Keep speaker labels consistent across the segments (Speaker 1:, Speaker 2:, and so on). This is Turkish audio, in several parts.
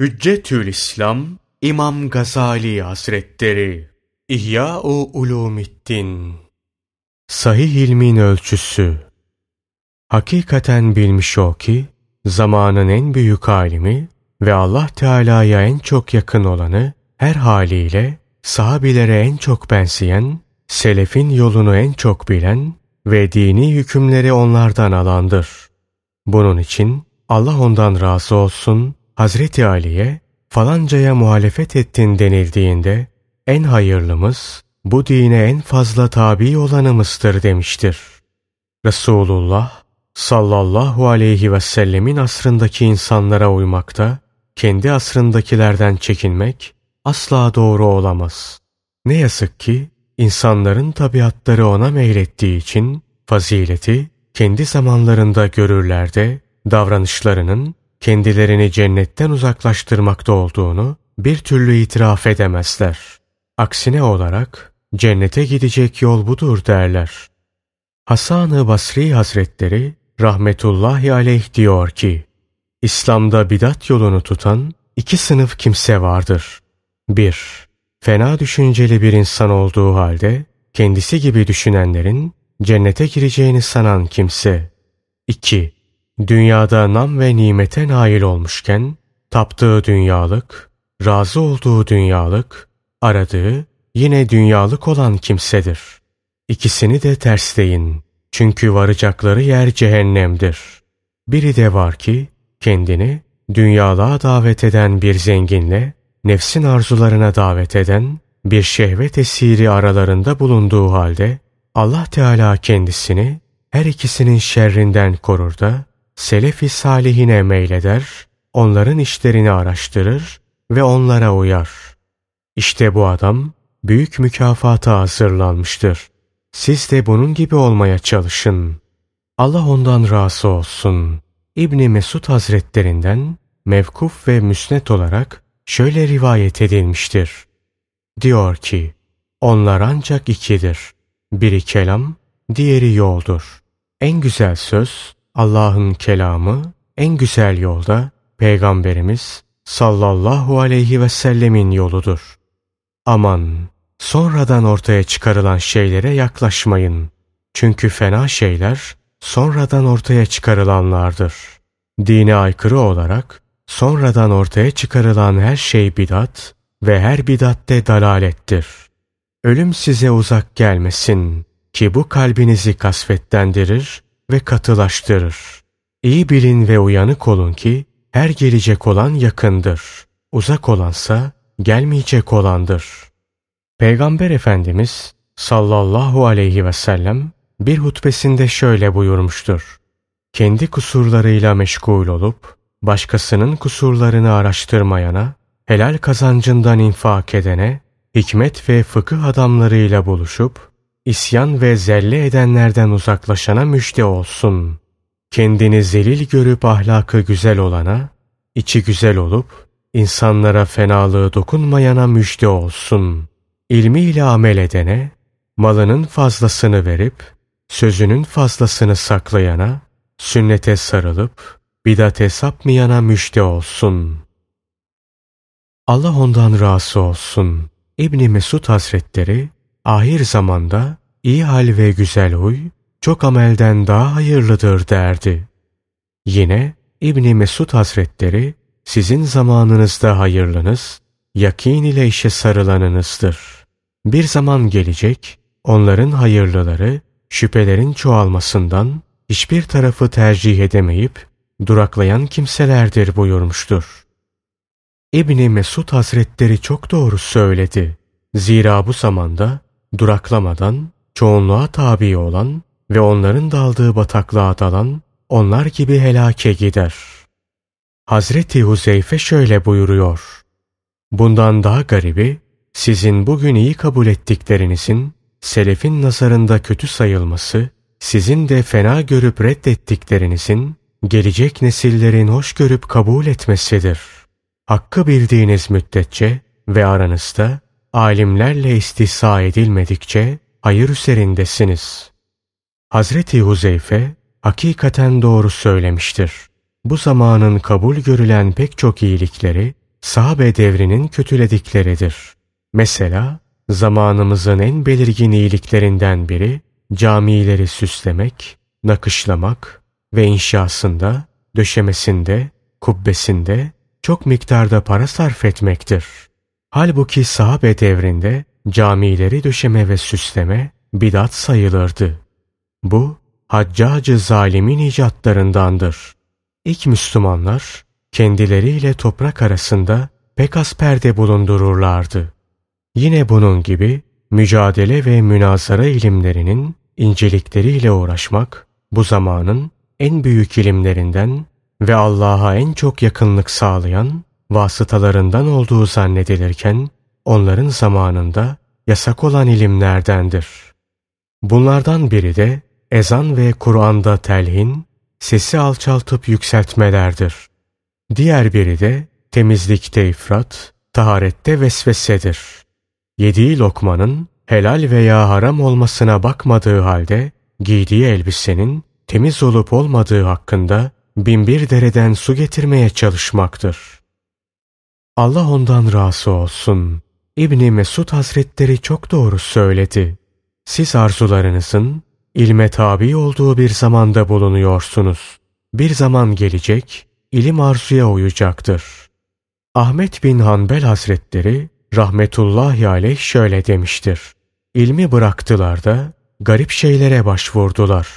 Speaker 1: Hüccetül İslam İmam Gazali Hazretleri İhya-u Ulumiddin Sahih ilmin ölçüsü Hakikaten bilmiş o ki zamanın en büyük alimi ve Allah Teala'ya en çok yakın olanı her haliyle sahabilere en çok benzeyen, selefin yolunu en çok bilen ve dini hükümleri onlardan alandır. Bunun için Allah ondan razı olsun Hazreti Ali'ye falancaya muhalefet ettin denildiğinde en hayırlımız bu dine en fazla tabi olanımızdır demiştir. Resulullah sallallahu aleyhi ve sellemin asrındaki insanlara uymakta, kendi asrındakilerden çekinmek asla doğru olamaz. Ne yazık ki insanların tabiatları ona meylettiği için fazileti kendi zamanlarında görürler de davranışlarının kendilerini cennetten uzaklaştırmakta olduğunu bir türlü itiraf edemezler. Aksine olarak cennete gidecek yol budur derler. Hasan-ı Basri Hazretleri rahmetullahi aleyh diyor ki, İslam'da bidat yolunu tutan iki sınıf kimse vardır. 1. Fena düşünceli bir insan olduğu halde kendisi gibi düşünenlerin cennete gireceğini sanan kimse. 2. Dünyada nam ve nimete nail olmuşken taptığı dünyalık, razı olduğu dünyalık, aradığı yine dünyalık olan kimsedir. İkisini de tersleyin. Çünkü varacakları yer cehennemdir. Biri de var ki kendini dünyalığa davet eden bir zenginle nefsin arzularına davet eden bir şehvet esiri aralarında bulunduğu halde Allah Teala kendisini her ikisinin şerrinden korur da Selefi salihine meyleder, onların işlerini araştırır ve onlara uyar. İşte bu adam büyük mükafata hazırlanmıştır. Siz de bunun gibi olmaya çalışın. Allah ondan razı olsun. İbni Mesud Hazretlerinden mevkuf ve müsnet olarak şöyle rivayet edilmiştir. Diyor ki, onlar ancak ikidir. Biri kelam, diğeri yoldur. En güzel söz Allah'ın kelamı, en güzel yolda Peygamberimiz sallallahu aleyhi ve sellemin yoludur. Aman sonradan ortaya çıkarılan şeylere yaklaşmayın. Çünkü fena şeyler sonradan ortaya çıkarılanlardır. Dine aykırı olarak sonradan ortaya çıkarılan her şey bidat ve her bidatte dalalettir. Ölüm size uzak gelmesin ki bu kalbinizi kasvetlendirir ve katılaştırır. İyi bilin ve uyanık olun ki her gelecek olan yakındır. Uzak olansa gelmeyecek olandır. Peygamber Efendimiz sallallahu aleyhi ve sellem bir hutbesinde şöyle buyurmuştur. Kendi kusurlarıyla meşgul olup başkasının kusurlarını araştırmayana, helal kazancından infak edene, hikmet ve fıkıh adamlarıyla buluşup isyan ve zelle edenlerden uzaklaşana müjde olsun. Kendini zelil görüp ahlakı güzel olana, içi güzel olup insanlara fenalığı dokunmayana müjde olsun. İlmiyle amel edene, malının fazlasını verip, sözünün fazlasını saklayana, sünnete sarılıp, bidate sapmayana müjde olsun. Allah ondan razı olsun. İbni Mesud Hazretleri, ahir zamanda iyi hal ve güzel huy, çok amelden daha hayırlıdır derdi. Yine İbni Mesud Hazretleri, sizin zamanınızda hayırlınız, yakin ile işe sarılanınızdır. Bir zaman gelecek, onların hayırlıları, şüphelerin çoğalmasından hiçbir tarafı tercih edemeyip, duraklayan kimselerdir buyurmuştur. İbni Mesud Hazretleri çok doğru söyledi. Zira bu zamanda duraklamadan çoğunluğa tabi olan ve onların daldığı bataklığa dalan onlar gibi helake gider. Hazreti Huzeyfe şöyle buyuruyor. Bundan daha garibi, sizin bugün iyi kabul ettiklerinizin, selefin nazarında kötü sayılması, sizin de fena görüp reddettiklerinizin, gelecek nesillerin hoş görüp kabul etmesidir. Hakkı bildiğiniz müddetçe ve aranızda alimlerle istihsa edilmedikçe hayır üzerindesiniz. Hazreti Huzeyfe hakikaten doğru söylemiştir. Bu zamanın kabul görülen pek çok iyilikleri sahabe devrinin kötüledikleridir. Mesela zamanımızın en belirgin iyiliklerinden biri camileri süslemek, nakışlamak ve inşasında, döşemesinde, kubbesinde çok miktarda para sarf etmektir. Halbuki sahabe devrinde camileri döşeme ve süsleme bidat sayılırdı. Bu haccacı zalimin icatlarındandır. İlk Müslümanlar kendileriyle toprak arasında pek az perde bulundururlardı. Yine bunun gibi mücadele ve münazara ilimlerinin incelikleriyle uğraşmak bu zamanın en büyük ilimlerinden ve Allah'a en çok yakınlık sağlayan vasıtalarından olduğu zannedilirken onların zamanında yasak olan ilimlerdendir. Bunlardan biri de ezan ve Kur'an'da telhin, sesi alçaltıp yükseltmelerdir. Diğer biri de temizlikte ifrat, taharette vesvesedir. Yediği lokmanın helal veya haram olmasına bakmadığı halde giydiği elbisenin temiz olup olmadığı hakkında binbir dereden su getirmeye çalışmaktır. Allah ondan razı olsun. İbni Mesud Hazretleri çok doğru söyledi. Siz arzularınızın ilme tabi olduğu bir zamanda bulunuyorsunuz. Bir zaman gelecek, ilim arzuya uyacaktır. Ahmet bin Hanbel Hazretleri rahmetullahi aleyh şöyle demiştir. İlmi bıraktılar da garip şeylere başvurdular.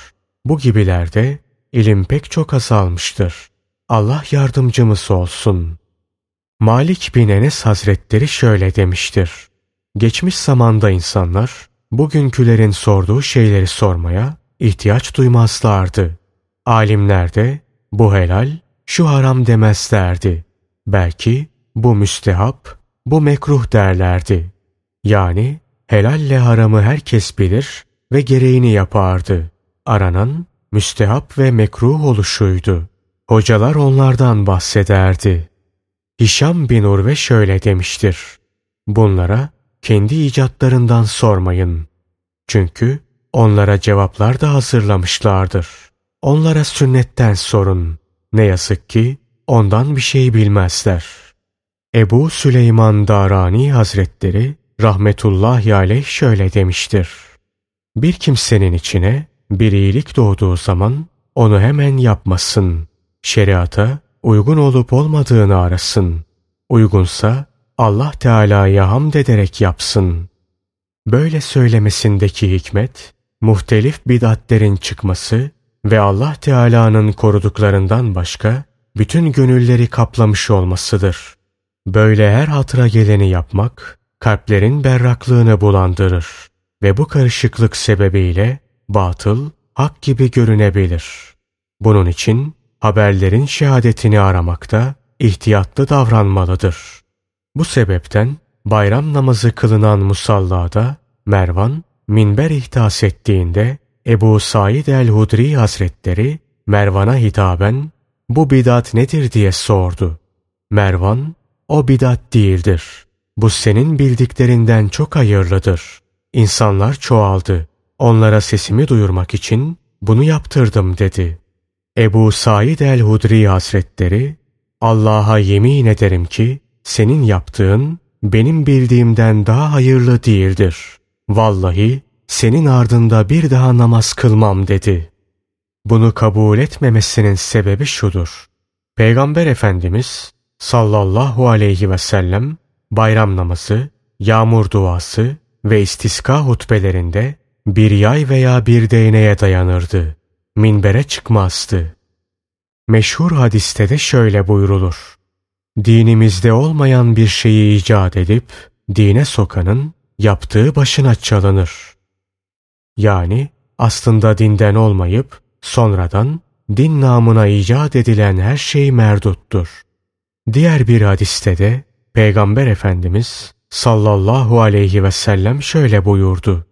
Speaker 1: Bu gibilerde ilim pek çok azalmıştır. Allah yardımcımız olsun. Malik bin Enes Hazretleri şöyle demiştir. Geçmiş zamanda insanlar bugünkülerin sorduğu şeyleri sormaya ihtiyaç duymazlardı. Alimler de bu helal, şu haram demezlerdi. Belki bu müstehap, bu mekruh derlerdi. Yani helalle haramı herkes bilir ve gereğini yapardı. Aranan müstehap ve mekruh oluşuydu. Hocalar onlardan bahsederdi. Hişam bin Urve şöyle demiştir. Bunlara kendi icatlarından sormayın. Çünkü onlara cevaplar da hazırlamışlardır. Onlara sünnetten sorun. Ne yazık ki ondan bir şey bilmezler. Ebu Süleyman Darani Hazretleri rahmetullahi aleyh şöyle demiştir. Bir kimsenin içine bir iyilik doğduğu zaman onu hemen yapmasın. Şeriata uygun olup olmadığını arasın. Uygunsa Allah Teala'ya hamd ederek yapsın. Böyle söylemesindeki hikmet, muhtelif bidatlerin çıkması ve Allah Teala'nın koruduklarından başka bütün gönülleri kaplamış olmasıdır. Böyle her hatıra geleni yapmak, kalplerin berraklığını bulandırır ve bu karışıklık sebebiyle batıl, hak gibi görünebilir. Bunun için haberlerin şehadetini aramakta ihtiyatlı davranmalıdır. Bu sebepten bayram namazı kılınan musallada Mervan minber ihtas ettiğinde Ebu Said el-Hudri Hazretleri Mervan'a hitaben bu bidat nedir diye sordu. Mervan o bidat değildir. Bu senin bildiklerinden çok hayırlıdır. İnsanlar çoğaldı. Onlara sesimi duyurmak için bunu yaptırdım dedi. Ebu Said el-Hudri Hazretleri, Allah'a yemin ederim ki senin yaptığın benim bildiğimden daha hayırlı değildir. Vallahi senin ardında bir daha namaz kılmam dedi. Bunu kabul etmemesinin sebebi şudur. Peygamber Efendimiz sallallahu aleyhi ve sellem bayram namazı, yağmur duası ve istiska hutbelerinde bir yay veya bir değneğe dayanırdı. Minbere çıkmazdı. Meşhur hadiste de şöyle buyrulur. Dinimizde olmayan bir şeyi icat edip dine sokanın yaptığı başına çalınır. Yani aslında dinden olmayıp sonradan din namına icat edilen her şey merduttur. Diğer bir hadiste de Peygamber Efendimiz sallallahu aleyhi ve sellem şöyle buyurdu.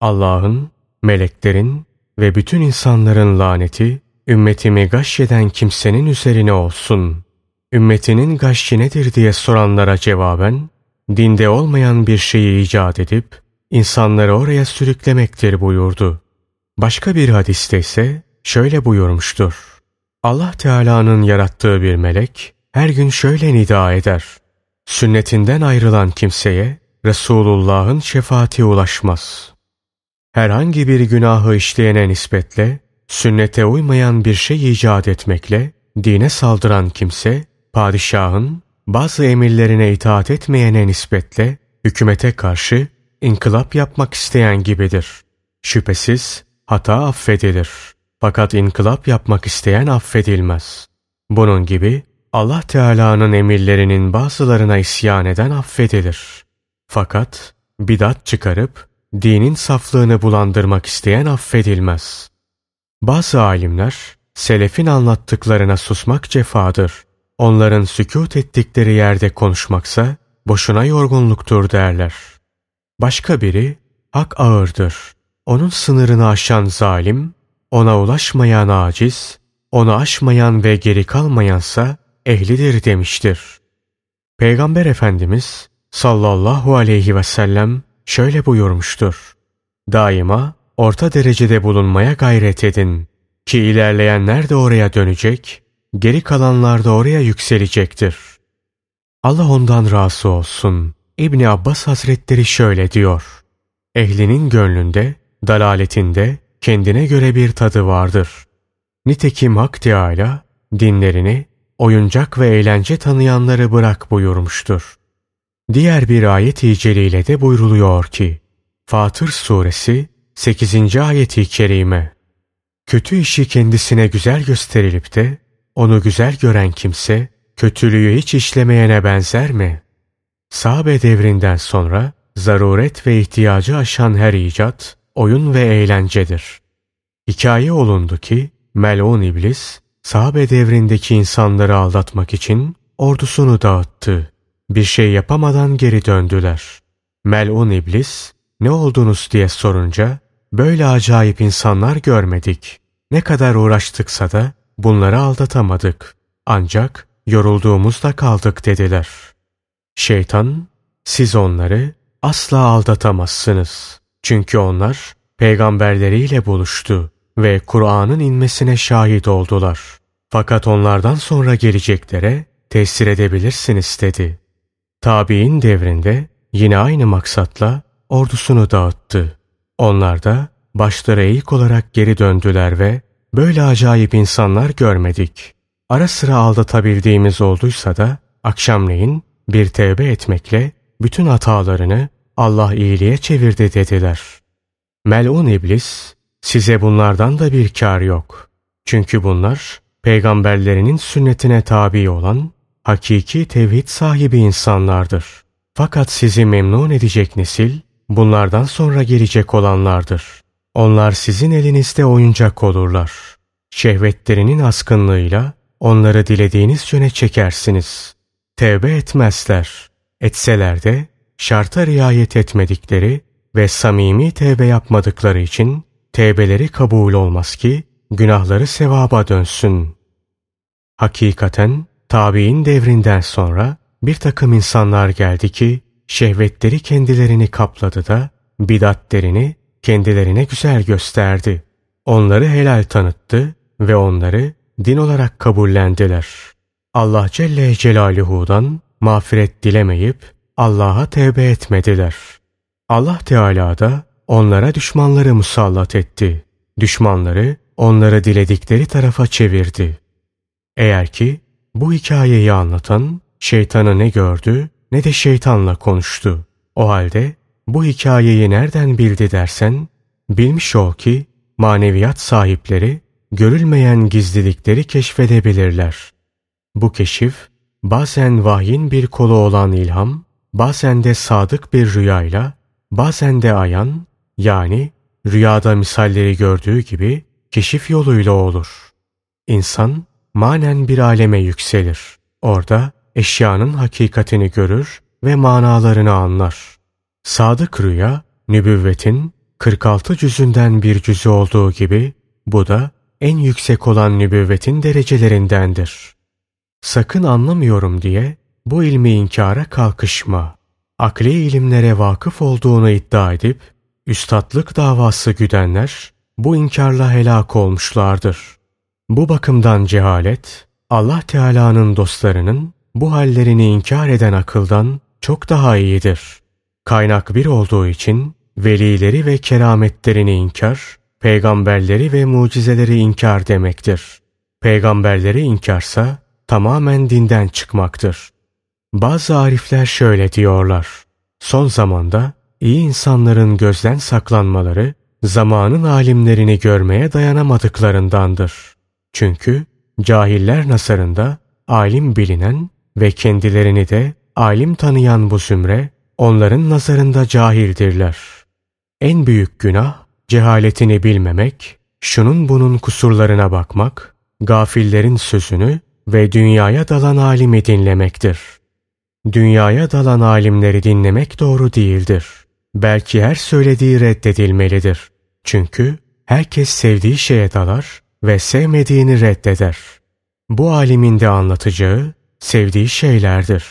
Speaker 1: Allah'ın, meleklerin ve bütün insanların laneti ümmetimi gaşyeden kimsenin üzerine olsun. Ümmetinin gaşçı nedir diye soranlara cevaben, dinde olmayan bir şeyi icat edip insanları oraya sürüklemektir buyurdu. Başka bir hadiste ise şöyle buyurmuştur. Allah Teala'nın yarattığı bir melek her gün şöyle nida eder. Sünnetinden ayrılan kimseye Resulullah'ın şefaati ulaşmaz. Herhangi bir günahı işleyene nispetle, sünnete uymayan bir şey icat etmekle, dine saldıran kimse, padişahın bazı emirlerine itaat etmeyene nispetle, hükümete karşı inkılap yapmak isteyen gibidir. Şüphesiz hata affedilir. Fakat inkılap yapmak isteyen affedilmez. Bunun gibi Allah Teala'nın emirlerinin bazılarına isyan eden affedilir. Fakat bidat çıkarıp dinin saflığını bulandırmak isteyen affedilmez. Bazı alimler selefin anlattıklarına susmak cefadır. Onların sükut ettikleri yerde konuşmaksa boşuna yorgunluktur derler. Başka biri hak ağırdır. Onun sınırını aşan zalim, ona ulaşmayan aciz, onu aşmayan ve geri kalmayansa ehlidir demiştir. Peygamber Efendimiz sallallahu aleyhi ve sellem şöyle buyurmuştur. Daima orta derecede bulunmaya gayret edin ki ilerleyenler de oraya dönecek, geri kalanlar da oraya yükselecektir. Allah ondan razı olsun. İbni Abbas Hazretleri şöyle diyor. Ehlinin gönlünde, dalaletinde kendine göre bir tadı vardır. Nitekim Hak Teâlâ dinlerini oyuncak ve eğlence tanıyanları bırak buyurmuştur. Diğer bir ayet-i celile de buyruluyor ki, Fatır suresi 8. ayeti kerime. Kötü işi kendisine güzel gösterilip de onu güzel gören kimse kötülüğü hiç işlemeyene benzer mi? Sahabe devrinden sonra zaruret ve ihtiyacı aşan her icat oyun ve eğlencedir. Hikaye olundu ki melun iblis sahabe devrindeki insanları aldatmak için ordusunu dağıttı. Bir şey yapamadan geri döndüler. Melun iblis ne oldunuz diye sorunca böyle acayip insanlar görmedik. Ne kadar uğraştıksa da bunları aldatamadık. Ancak yorulduğumuzda kaldık dediler. Şeytan, siz onları asla aldatamazsınız. Çünkü onlar peygamberleriyle buluştu ve Kur'an'ın inmesine şahit oldular. Fakat onlardan sonra geleceklere tesir edebilirsiniz dedi. Tabi'in devrinde yine aynı maksatla ordusunu dağıttı. Onlar da başları eğik olarak geri döndüler ve böyle acayip insanlar görmedik. Ara sıra aldatabildiğimiz olduysa da akşamleyin bir tevbe etmekle bütün hatalarını Allah iyiliğe çevirdi dediler. Melun iblis size bunlardan da bir kar yok. Çünkü bunlar peygamberlerinin sünnetine tabi olan hakiki tevhid sahibi insanlardır. Fakat sizi memnun edecek nesil bunlardan sonra gelecek olanlardır. Onlar sizin elinizde oyuncak olurlar. Şehvetlerinin askınlığıyla onları dilediğiniz yöne çekersiniz. Tevbe etmezler. Etseler de şarta riayet etmedikleri ve samimi tevbe yapmadıkları için tevbeleri kabul olmaz ki günahları sevaba dönsün. Hakikaten tabi'in devrinden sonra bir takım insanlar geldi ki şehvetleri kendilerini kapladı da bidatlerini kendilerine güzel gösterdi. Onları helal tanıttı ve onları din olarak kabullendiler. Allah Celle Celaluhu'dan mağfiret dilemeyip Allah'a tevbe etmediler. Allah Teala da onlara düşmanları musallat etti. Düşmanları onları diledikleri tarafa çevirdi. Eğer ki bu hikayeyi anlatan şeytanı ne gördü ne de şeytanla konuştu. O halde bu hikayeyi nereden bildi dersen, bilmiş ol ki maneviyat sahipleri görülmeyen gizlilikleri keşfedebilirler. Bu keşif bazen vahyin bir kolu olan ilham, bazen de sadık bir rüyayla, bazen de ayan yani rüyada misalleri gördüğü gibi keşif yoluyla olur. İnsan manen bir aleme yükselir. Orada eşyanın hakikatini görür ve manalarını anlar. Sadık rüya, nübüvvetin 46 cüzünden bir cüzü olduğu gibi bu da en yüksek olan nübüvvetin derecelerindendir. Sakın anlamıyorum diye bu ilmi inkara kalkışma. Akli ilimlere vakıf olduğunu iddia edip üstatlık davası güdenler bu inkarla helak olmuşlardır. Bu bakımdan cehalet Allah Teala'nın dostlarının bu hallerini inkar eden akıldan çok daha iyidir. Kaynak bir olduğu için velileri ve kerametlerini inkar, peygamberleri ve mucizeleri inkar demektir. Peygamberleri inkarsa tamamen dinden çıkmaktır. Bazı arifler şöyle diyorlar. Son zamanda iyi insanların gözden saklanmaları zamanın alimlerini görmeye dayanamadıklarındandır. Çünkü cahiller nasarında alim bilinen ve kendilerini de alim tanıyan bu zümre onların nazarında cahildirler. En büyük günah cehaletini bilmemek, şunun bunun kusurlarına bakmak, gafillerin sözünü ve dünyaya dalan alimi dinlemektir. Dünyaya dalan alimleri dinlemek doğru değildir. Belki her söylediği reddedilmelidir. Çünkü herkes sevdiği şeye dalar ve sevmediğini reddeder. Bu alimin de anlatacağı sevdiği şeylerdir.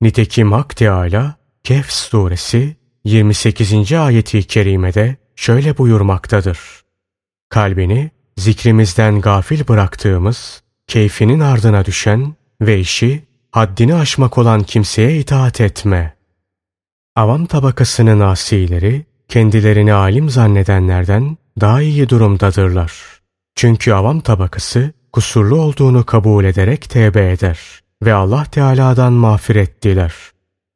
Speaker 1: Nitekim Hak Teâlâ Kehf suresi 28. ayeti kerimede şöyle buyurmaktadır. Kalbini zikrimizden gafil bıraktığımız, keyfinin ardına düşen ve işi haddini aşmak olan kimseye itaat etme. Avam tabakasının asileri kendilerini alim zannedenlerden daha iyi durumdadırlar. Çünkü avam tabakası kusurlu olduğunu kabul ederek tevbe eder ve Allah Teala'dan mağfiret diler.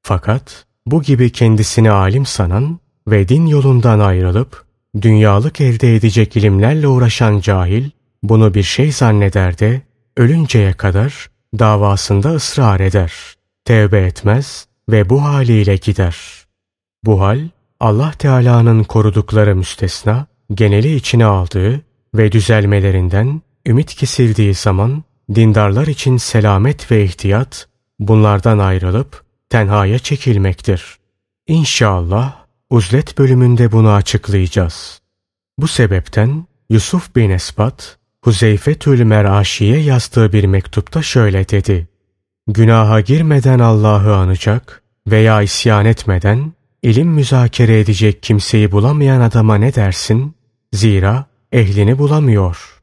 Speaker 1: Fakat bu gibi kendisini alim sanan ve din yolundan ayrılıp dünyalık elde edecek ilimlerle uğraşan cahil bunu bir şey zanneder de ölünceye kadar davasında ısrar eder. Tevbe etmez ve bu haliyle gider. Bu hal Allah Teala'nın korudukları müstesna, geneli içine aldığı ve düzelmelerinden ümit kesildiği zaman dindarlar için selamet ve ihtiyat bunlardan ayrılıp tenhaya çekilmektir. İnşallah uzlet bölümünde bunu açıklayacağız. Bu sebepten Yusuf bin Esbat, Huzeyfe Tül Meraşi'ye yazdığı bir mektupta şöyle dedi. Günaha girmeden Allah'ı anacak veya isyan etmeden ilim müzakere edecek kimseyi bulamayan adama ne dersin? Zira ehlini bulamıyor.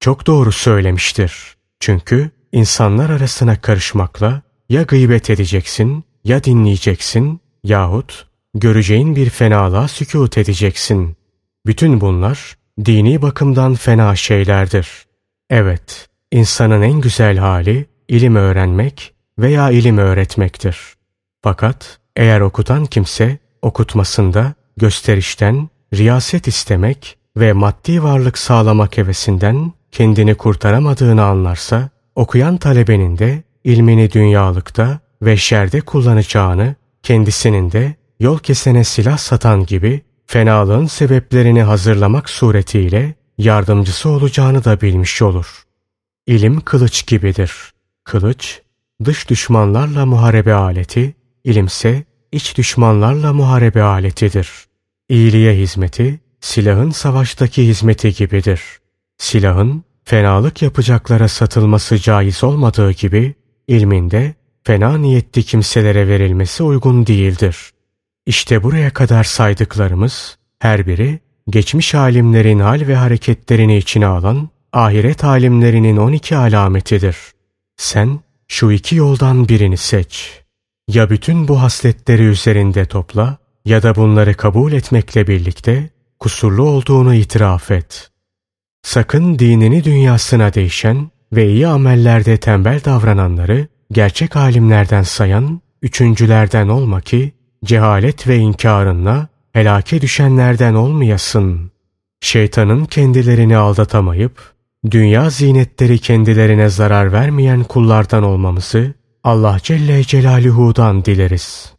Speaker 1: Çok doğru söylemiştir. Çünkü insanlar arasına karışmakla ya gıybet edeceksin, ya dinleyeceksin yahut göreceğin bir fenalığa sükut edeceksin. Bütün bunlar dini bakımdan fena şeylerdir. Evet, insanın en güzel hali ilim öğrenmek veya ilim öğretmektir. Fakat eğer okutan kimse okutmasında gösterişten, riyaset istemek ve maddi varlık sağlamak hevesinden kendini kurtaramadığını anlarsa, okuyan talebenin de ilmini dünyalıkta ve şerde kullanacağını, kendisinin de yol kesene silah satan gibi fenalığın sebeplerini hazırlamak suretiyle yardımcısı olacağını da bilmiş olur. İlim kılıç gibidir. Kılıç, dış düşmanlarla muharebe aleti, ilimse iç düşmanlarla muharebe aletidir. İyiliğe hizmeti, silahın savaştaki hizmeti gibidir. Silahın fenalık yapacaklara satılması caiz olmadığı gibi, ilminde fena niyetli kimselere verilmesi uygun değildir. İşte buraya kadar saydıklarımız, her biri geçmiş alimlerin hal ve hareketlerini içine alan ahiret alimlerinin 12 alametidir. Sen şu iki yoldan birini seç. Ya bütün bu hasletleri üzerinde topla ya da bunları kabul etmekle birlikte kusurlu olduğunu itiraf et. Sakın dinini dünyasına değişen ve iyi amellerde tembel davrananları gerçek alimlerden sayan üçüncülerden olma ki cehalet ve inkarınla helake düşenlerden olmayasın. Şeytanın kendilerini aldatamayıp dünya zinetleri kendilerine zarar vermeyen kullardan olmamızı Allah Celle Celaluhu'dan dileriz.